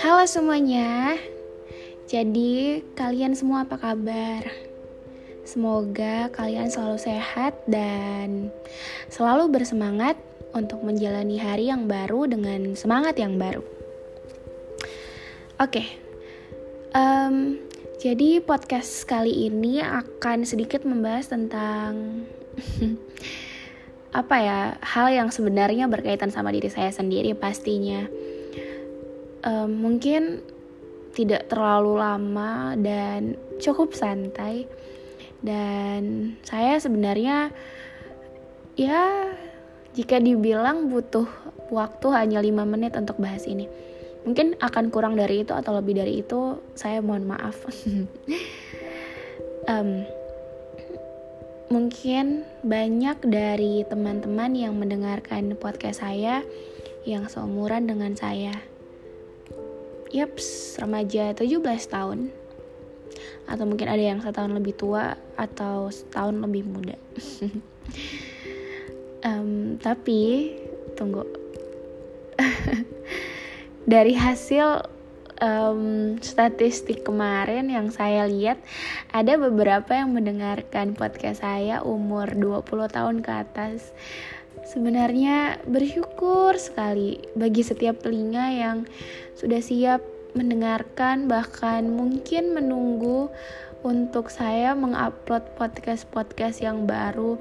Halo semuanya. Jadi, kalian semua apa kabar? Semoga kalian selalu sehat dan selalu bersemangat untuk menjalani hari yang baru dengan semangat yang baru. Oke, okay. um, jadi podcast kali ini akan sedikit membahas tentang apa ya hal yang sebenarnya berkaitan sama diri saya sendiri pastinya. Um, mungkin tidak terlalu lama dan cukup santai. Dan saya sebenarnya ya jika dibilang butuh waktu hanya 5 menit untuk bahas ini mungkin akan kurang dari itu atau lebih dari itu saya mohon maaf. Um, mungkin banyak dari teman-teman yang mendengarkan podcast saya yang seumuran dengan saya. Yaps, remaja 17 tahun. Atau mungkin ada yang setahun lebih tua Atau setahun lebih muda. Um, Tapi Tunggu. Dari hasil um, statistik kemarin yang saya lihat Ada beberapa yang mendengarkan podcast saya umur 20 tahun ke atas Sebenarnya bersyukur sekali bagi setiap telinga yang sudah siap mendengarkan bahkan mungkin menunggu untuk saya mengupload podcast-podcast yang baru.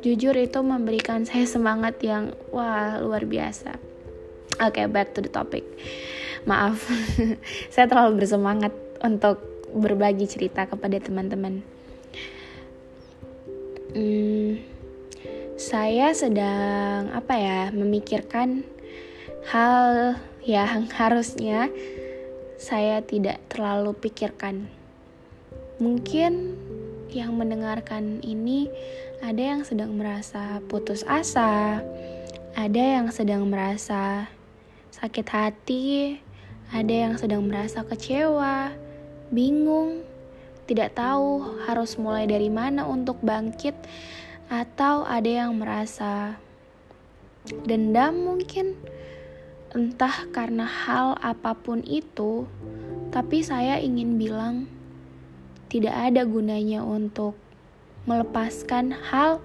Jujur itu memberikan saya semangat yang wah luar biasa. Oke, okay, back to the topic. Maaf, saya terlalu bersemangat untuk berbagi cerita kepada teman-teman. Hmm, saya sedang apa ya memikirkan hal yang harusnya saya tidak terlalu pikirkan. Mungkin yang mendengarkan ini ada yang sedang merasa putus asa, ada yang sedang merasa sakit hati, ada yang sedang merasa kecewa, bingung, tidak tahu harus mulai dari mana untuk bangkit atau ada yang merasa dendam mungkin entah karena hal apa pun itu tapi saya ingin bilang tidak ada gunanya untuk melepaskan hal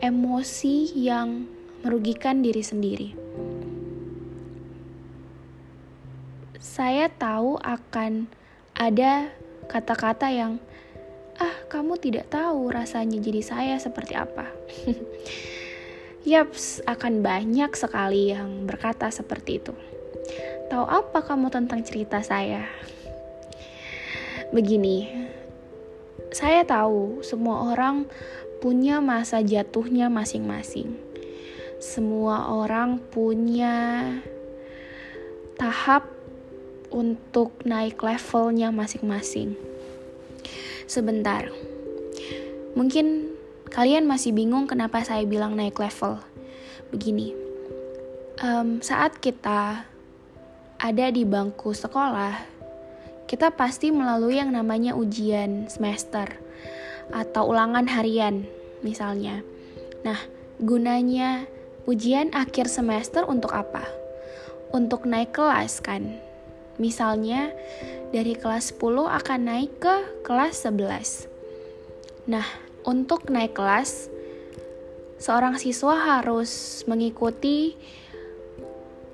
emosi yang merugikan diri sendiri. Saya tahu akan ada kata-kata yang ah kamu tidak tahu rasanya jadi saya seperti apa. Yaps, akan banyak sekali yang berkata seperti itu. Tahu apa kamu tentang cerita saya? Begini, saya tahu semua orang punya masa jatuhnya masing-masing. Semua orang punya tahap untuk naik levelnya masing-masing sebentar. Mungkin kalian masih bingung kenapa saya bilang naik level. Begini, um, saat kita ada di bangku sekolah, kita pasti melalui yang namanya ujian semester atau ulangan harian, misalnya. Nah, gunanya ujian akhir semester untuk apa? Untuk naik kelas, kan? Misalnya, dari kelas 10 akan naik ke kelas 11. Nah, untuk naik kelas, seorang siswa harus mengikuti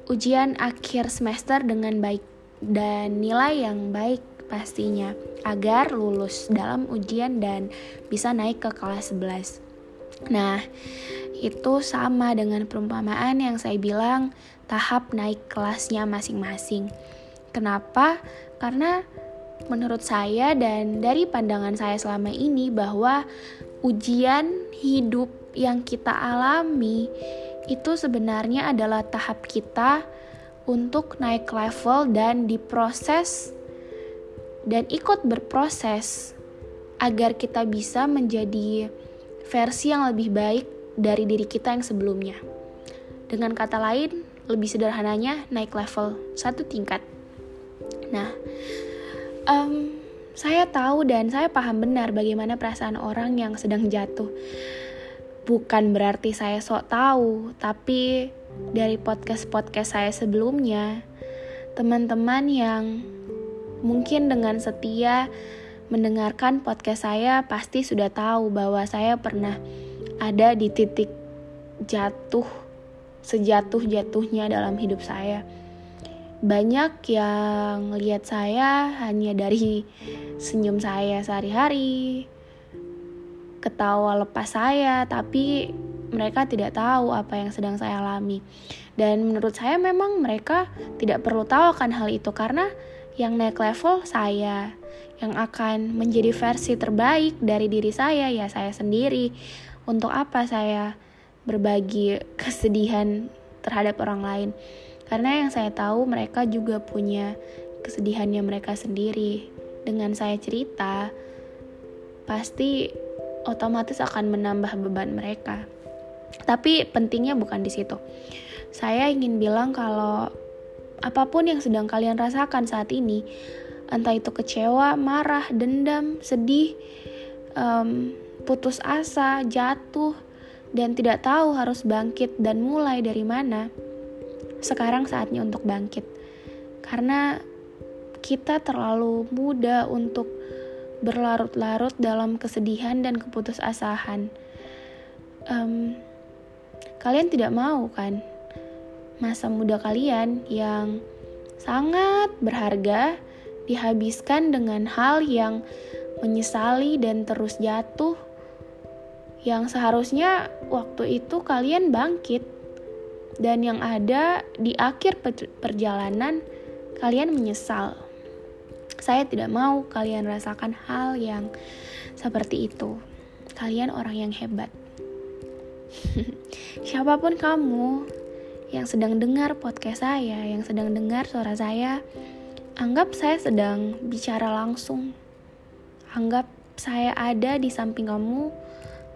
ujian akhir semester dengan baik dan nilai yang baik pastinya agar lulus dalam ujian dan bisa naik ke kelas 11. Nah, itu sama dengan perumpamaan yang saya bilang tahap naik kelasnya masing-masing. Kenapa? Karena menurut saya dan dari pandangan saya selama ini bahwa ujian hidup yang kita alami itu sebenarnya adalah tahap kita untuk naik level dan diproses dan ikut berproses agar kita bisa menjadi versi yang lebih baik dari diri kita yang sebelumnya. Dengan kata lain, lebih sederhananya naik level satu tingkat. Nah, um, saya tahu dan saya paham benar bagaimana perasaan orang yang sedang jatuh. bukan berarti saya sok tahu, tapi dari podcast-podcast saya sebelumnya, teman-teman yang mungkin dengan setia mendengarkan podcast saya pasti sudah tahu bahwa saya pernah ada di titik jatuh sejatuh-jatuhnya dalam hidup saya. Banyak yang lihat saya hanya dari senyum saya sehari-hari, ketawa lepas saya, tapi mereka tidak tahu apa yang sedang saya alami. Dan menurut saya memang mereka tidak perlu tahu akan hal itu karena yang naik level saya, yang akan menjadi versi terbaik dari diri saya ya saya sendiri. Untuk apa saya berbagi kesedihan terhadap orang lain? Karena yang saya tahu mereka juga punya kesedihannya mereka sendiri. Dengan saya cerita, pasti otomatis akan menambah beban mereka. Tapi pentingnya bukan di situ. Saya ingin bilang kalau apa pun yang sedang kalian rasakan saat ini, entah itu kecewa, marah, dendam, sedih, um, putus asa, jatuh, dan tidak tahu harus bangkit dan mulai dari mana, sekarang saatnya untuk bangkit. Karena kita terlalu muda untuk berlarut-larut dalam kesedihan dan keputusasaan. Um, kalian tidak mau kan masa muda kalian yang sangat berharga dihabiskan dengan hal yang menyesali dan terus jatuh yang seharusnya waktu itu kalian bangkit dan yang ada di akhir perjalanan kalian menyesal saya tidak mau kalian rasakan hal yang seperti itu. Kalian orang yang hebat. Siapa pun kamu yang sedang dengar podcast saya, yang sedang dengar suara saya, anggap saya sedang bicara langsung. Anggap saya ada di samping kamu,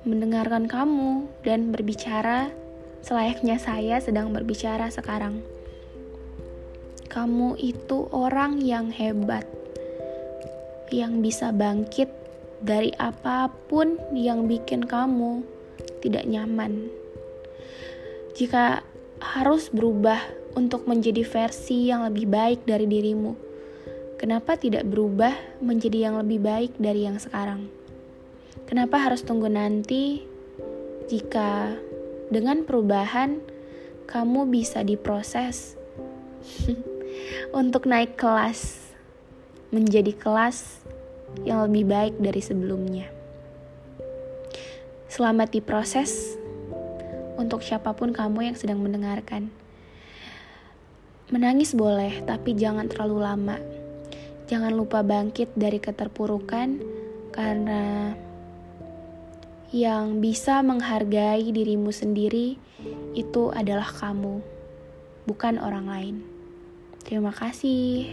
mendengarkan kamu, dan berbicara selayaknya saya sedang berbicara sekarang. Kamu itu orang yang hebat yang bisa bangkit dari apa pun yang bikin kamu tidak nyaman. Jika harus berubah untuk menjadi versi yang lebih baik dari dirimu, kenapa tidak berubah menjadi yang lebih baik dari yang sekarang? Kenapa harus tunggu nanti jika dengan perubahan kamu bisa diproses untuk naik kelas? menjadi kelas yang lebih baik dari sebelumnya. Selamat diproses untuk siapa pun kamu yang sedang mendengarkan. Menangis boleh, tapi jangan terlalu lama. Jangan lupa bangkit dari keterpurukan, karena yang bisa menghargai dirimu sendiri itu adalah kamu, bukan orang lain. Terima kasih.